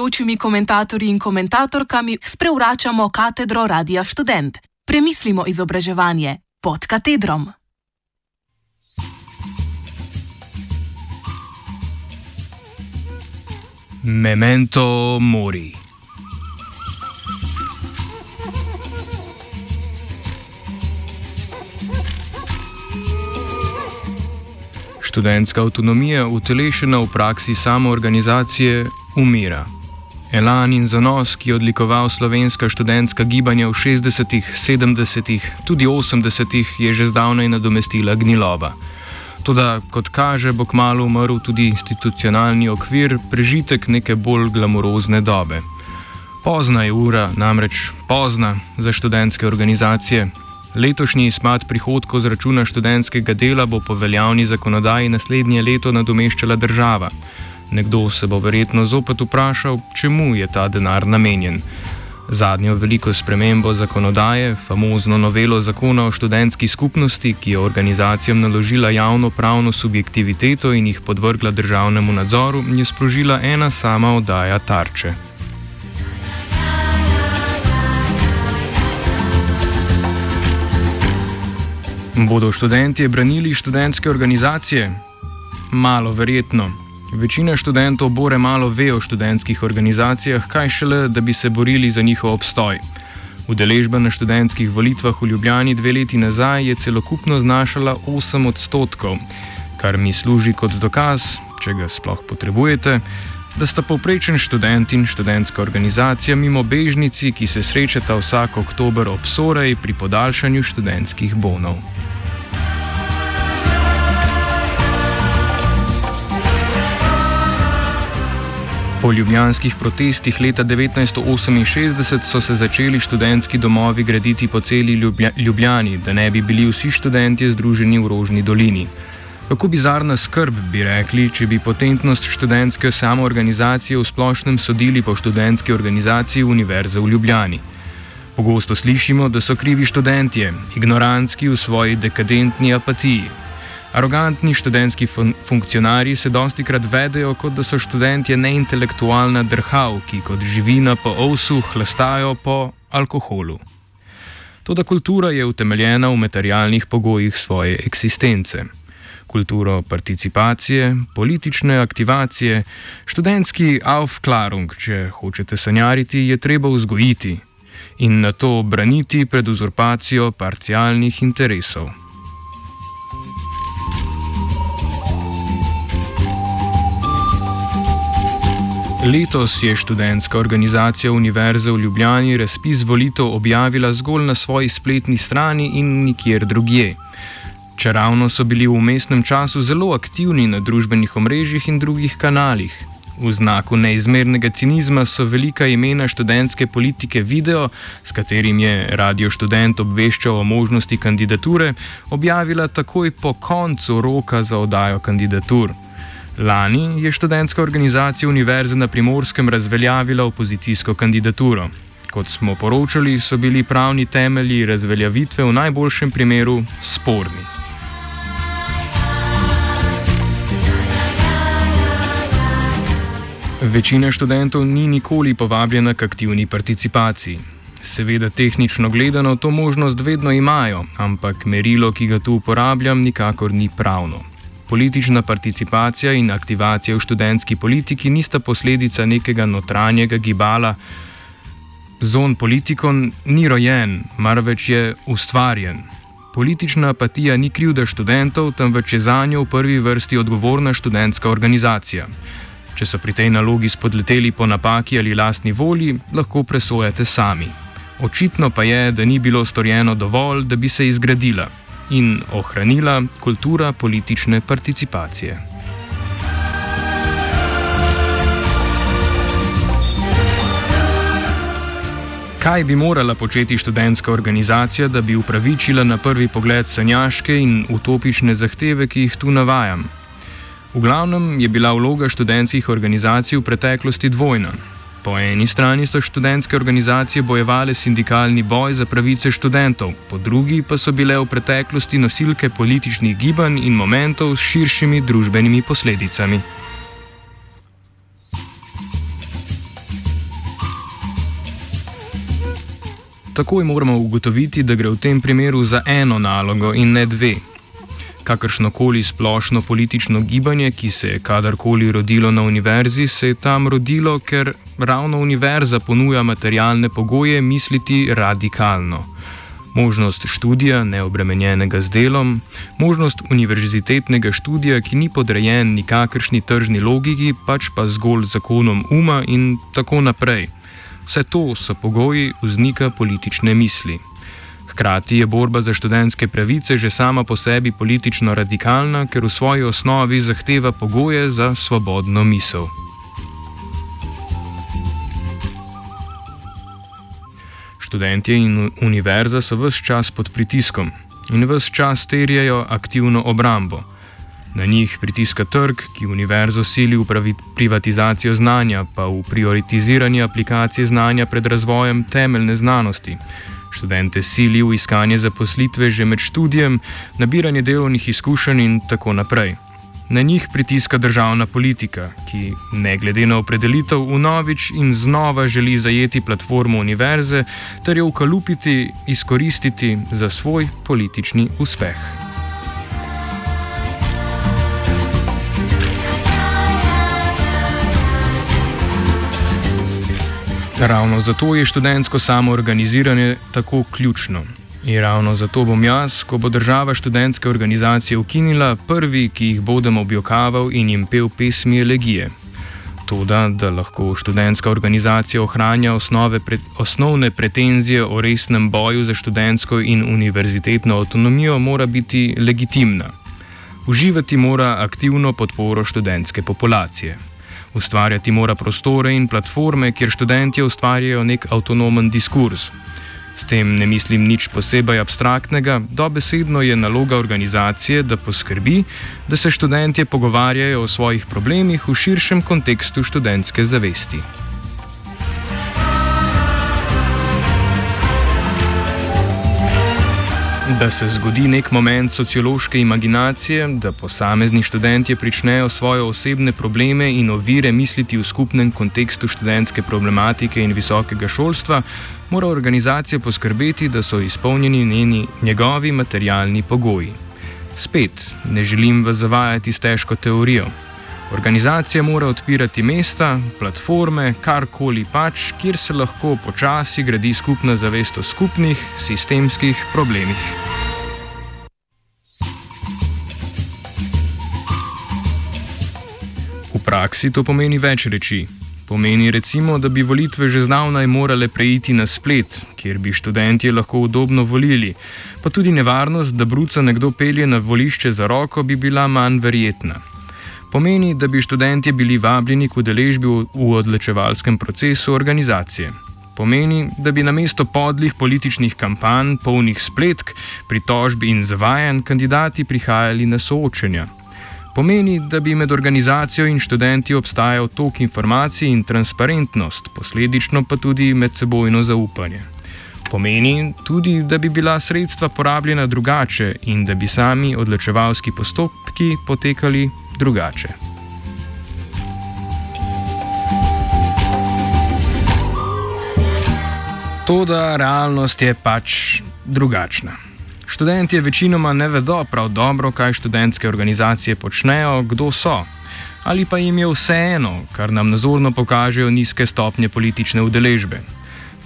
gostujočimi komentatorji in komentatorkami sprevračamo katedro Radia Student. Premislimo izobraževanje pod katedrom. Memento mori. Študentska avtonomija, utelešena v praksi samoorganizacije, umira. Elan in zanos, ki je odlikoval slovenska študentska gibanja v 60-ih, 70-ih, tudi 80-ih, je že zdavnaj nadomestila gniloba. Toda, kot kaže, bo kmalo umrl tudi institucionalni okvir, prežitek neke bolj glamurozne dobe. Pozna je ura, namreč pozna za študentske organizacije, Letošnji izpad prihodkov z računa študentskega dela bo po veljavni zakonodaji naslednje leto nadomeščala država. Nekdo se bo verjetno zopet vprašal, čemu je ta denar namenjen. Zadnjo veliko spremembo zakonodaje, famozno novelo zakona o študentski skupnosti, ki je organizacijam naložila javno pravno subjektiviteto in jih podvrgla državnemu nadzoru, je sprožila ena sama oddaja tarče. Bodo študenti branili študentske organizacije? Malo verjetno. Večina študentov bore malo ve o študentskih organizacijah, kaj šele, da bi se borili za njihov obstoj. Udeležba na študentskih volitvah v Ljubljani dve leti nazaj je celokupno znašala 8 odstotkov, kar mi služi kot dokaz, če ga sploh potrebujete, da sta povprečen študent in študentska organizacija mimo bežnici, ki se srečata vsak oktober ob Sorej pri podaljšanju študentskih bonov. Po ljubljanskih protestih leta 1968 so se začeli študentski domovi graditi po celi Ljubljani, da ne bi bili vsi študenti združeni v Rožni dolini. Kako bizarna skrb bi rekli, če bi potentnost študentske samoorganizacije v splošnem sodili po študentski organizaciji Univerze v Ljubljani. Pogosto slišimo, da so krivi študentje, ignorantski v svoji dekadentni apatiji. Arogantni študentski fun funkcionarji se dosti krat vedejo, kot da so študentje neintelektualna drhav, ki kot živina po ovsu hlastajo po alkoholu. Toda kultura je utemeljena v materialnih pogojih svoje eksistence. Kulturo participacije, politične aktivacije, študentski aufklarung, če hočete sanjariti, je treba vzgojiti in na to braniti pred uzurpacijo parcialnih interesov. Letos je študentska organizacija Univerze v Ljubljani razpis volitev objavila zgolj na svoji spletni strani in nikjer drugje. Čeravno so bili v umestnem času zelo aktivni na družbenih omrežjih in drugih kanalih. V znaku neizmernega cinizma so velika imena študentske politike video, s katerim je radio študent obveščal o možnosti kandidature, objavila takoj po koncu roka za oddajo kandidatur. Lani je študentska organizacija Univerze na primorskem razveljavila opozicijsko kandidaturo. Kot smo poročali, so bili pravni temelji razveljavitve v najboljšem primeru sporni. Večina študentov ni nikoli povabljena k aktivni participaciji. Seveda, tehnično gledano, to možnost vedno imajo, ampak merilo, ki ga tu uporabljam, nikakor ni pravno. Politična participacija in aktivacija v študentski politiki nista posledica nekega notranjega gibala. Zon politikon ni rojen, marveč je ustvarjen. Politična apatija ni krivda študentov, temveč je za njo v prvi vrsti odgovorna študentska organizacija. Če so pri tej nalogi spodleteli po napaki ali lastni volji, lahko presojate sami. Očitno pa je, da ni bilo storjeno dovolj, da bi se izgradila in ohranila kultura politične participacije. Kaj bi morala početi študentska organizacija, da bi upravičila na prvi pogled sanjaške in utopične zahteve, ki jih tu navajam? V glavnem je bila vloga študentskih organizacij v preteklosti dvojna. Po eni strani so študentske organizacije bojevale sindikalni boj za pravice študentov, po drugi pa so bile v preteklosti nosilke političnih gibanj in momentov s širšimi družbenimi posledicami. Takoj moramo ugotoviti, da gre v tem primeru za eno nalogo in ne dve, Kakršnokoli splošno politično gibanje, ki se je kadarkoli rodilo na univerzi, se je tam rodilo, ker ravno univerza ponuja materialne pogoje misliti radikalno. Možnost študija, neobremenjenega z delom, možnost univerzitetnega študija, ki ni podrejen nikakršni tržni logiki, pač pa zgolj zakonom uma in tako naprej. Vse to so pogoji vznika politične misli. Hkrati je borba za študentske pravice že sama po sebi politično radikalna, ker v svoji osnovi zahteva pogoje za svobodno misel. Študentje in univerza so vse čas pod pritiskom in vse čas terjajo aktivno obrambo. Na njih pritiska trg, ki univerzo sili v privatizacijo znanja, pa v prioritiziranje aplikacije znanja pred razvojem temeljne znanosti. Študente sili v iskanje zaposlitve že med študijem, nabiranje delovnih izkušenj in tako naprej. Na njih pritiska državna politika, ki ne glede na opredelitev unovič in znova želi zajeti platformo univerze ter jo ukalupiti, izkoristiti za svoj politični uspeh. Ravno zato je študentsko samoorganiziranje tako ključno. In ravno zato bom jaz, ko bo država študentske organizacije ukinila, prvi, ki jih bodem objokaval in jim pel pesmi elegije. Toda, da lahko študentska organizacija ohranja pred, osnovne pretenzije o resnem boju za študentsko in univerzitetno avtonomijo, mora biti legitimna. Uživati mora aktivno podporo študentske populacije. Ustvarjati mora prostore in platforme, kjer študenti ustvarjajo nek avtonomen diskurs. S tem ne mislim nič posebej abstraktnega, dobesedno je naloga organizacije, da poskrbi, da se študenti pogovarjajo o svojih problemih v širšem kontekstu študentske zavesti. Da se zgodi nek moment sociološke imaginacije, da posamezni študenti pričnejo svoje osebne probleme in ovire misliti v skupnem kontekstu študentske problematike in visokega šolstva, mora organizacija poskrbeti, da so izpolnjeni njeni, njegovi materialni pogoji. Spet ne želim vas zavajati s težko teorijo. Organizacija mora odpirati mesta, platforme, karkoli pač, kjer se lahko počasi gradi skupna zavest o skupnih sistemskih problemih. Praksi to pomeni več reči. Pomeni recimo, da bi volitve že zdavnaj morale preiti na splet, kjer bi študenti lahko udobno volili, pa tudi nevarnost, da bruca nekdo pelje na volišče za roko, bi bila manj verjetna pomeni, da bi študenti bili vabljeni k udeležbi v odločevalskem procesu organizacije. Pomeni, da bi na mesto podlih političnih kampanj, polnih spletk, pritožb in zavajanj, kandidati prihajali na soočenja. Pomeni, da bi med organizacijo in študenti obstajal tok informacij in transparentnost, posledično pa tudi medsebojno zaupanje. Pomeni tudi, da bi bila sredstva porabljena drugače in da bi sami odločevalski postopki potekali drugače. Toda realnost je pač drugačna. Študenti večinoma ne vedo prav dobro, kaj študentske organizacije počnejo, kdo so. Ali pa jim je vseeno, kar nam nazorno pokažejo nizke stopnje politične udeležbe.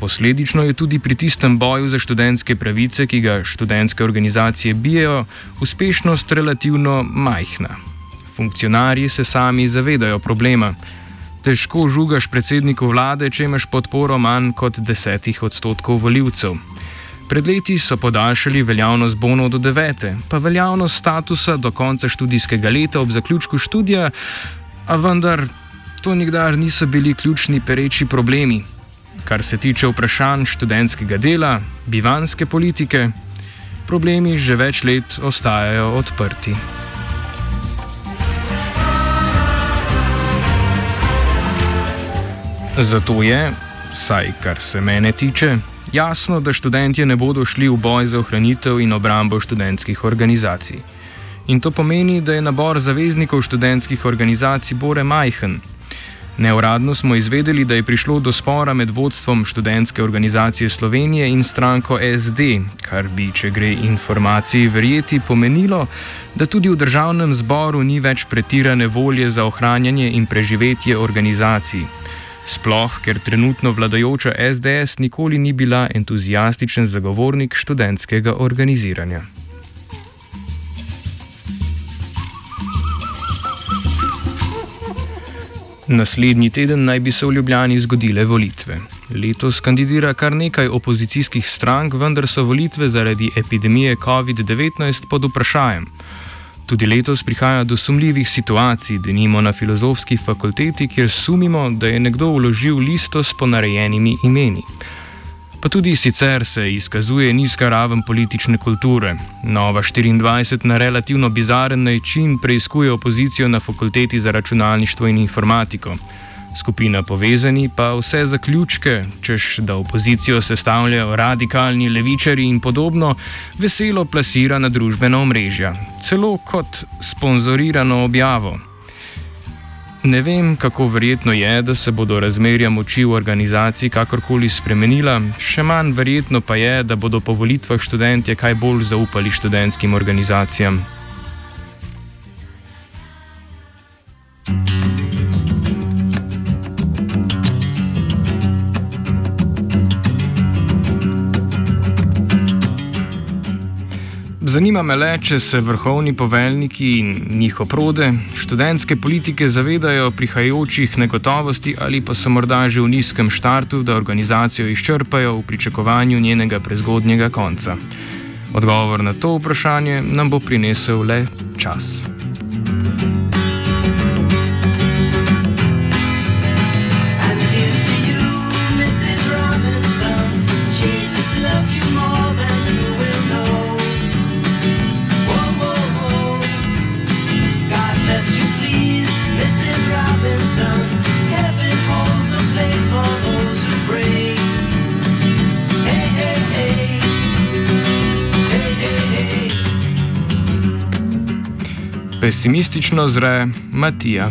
Posledično je tudi pri tistem boju za študentske pravice, ki ga študentske organizacije bijajo, uspešnost relativno majhna. Funkcionarji se sami zavedajo problema. Težko žugaš predsedniku vlade, če imaš podporo manj kot desetih odstotkov voljivcev. Pred leti so podaljšali veljavnost bonov do devete, pa veljavnost statusa do konca študijskega leta ob zaključku študija, a vendar to nikdar niso bili ključni pereči problemi. Kar se tiče vprašanj študentskega dela, bivanske politike, problemi že več let ostajajo odprti. Zato je, vsaj kar se mene tiče, jasno, da študenti ne bodo šli v boj za ohranitev in obrambo študentskih organizacij. In to pomeni, da je nabor zaveznikov študentskih organizacij bore majhen. Neuradno smo izvedeli, da je prišlo do spora med vodstvom študentske organizacije Slovenije in stranko SD, kar bi, če gre informaciji verjeti, pomenilo, da tudi v državnem zboru ni več pretirane volje za ohranjanje in preživetje organizacij. Sploh, ker trenutno vladajoča SDS nikoli ni bila entuzijastičen zagovornik študentskega organiziranja. Naslednji teden naj bi se v Ljubljani zgodile volitve. Letos kandidira kar nekaj opozicijskih strank, vendar so volitve zaradi epidemije COVID-19 pod vprašanjem. Tudi letos prihaja do sumljivih situacij, da nimo na filozofski fakulteti, kjer sumimo, da je nekdo vložil listo s ponarejenimi imeni. Pa tudi sicer se izkazuje nizka raven politične kulture. Nova 24 na relativno bizaren način preizkuje opozicijo na fakulteti za računalništvo in informatiko. Skupina povezani pa vse zaključke, češ da opozicijo sestavljajo radikalni levičari in podobno, veselo plasira na družbena omrežja, celo kot sponzorirano objavo. Ne vem, kako verjetno je, da se bodo razmerja moči v organizaciji kakorkoli spremenila, še manj verjetno pa je, da bodo po volitvah študentje kaj bolj zaupali študentskim organizacijam. Zanima me le, če se vrhovni poveljniki in njihov prode, študentske politike zavedajo prihajajočih negotovosti ali pa so morda že v nizkem štartu, da organizacijo izčrpajo v pričakovanju njenega prezgodnjega konca. Odgovor na to vprašanje nam bo prinesel le čas. Pesimistično zre Matija.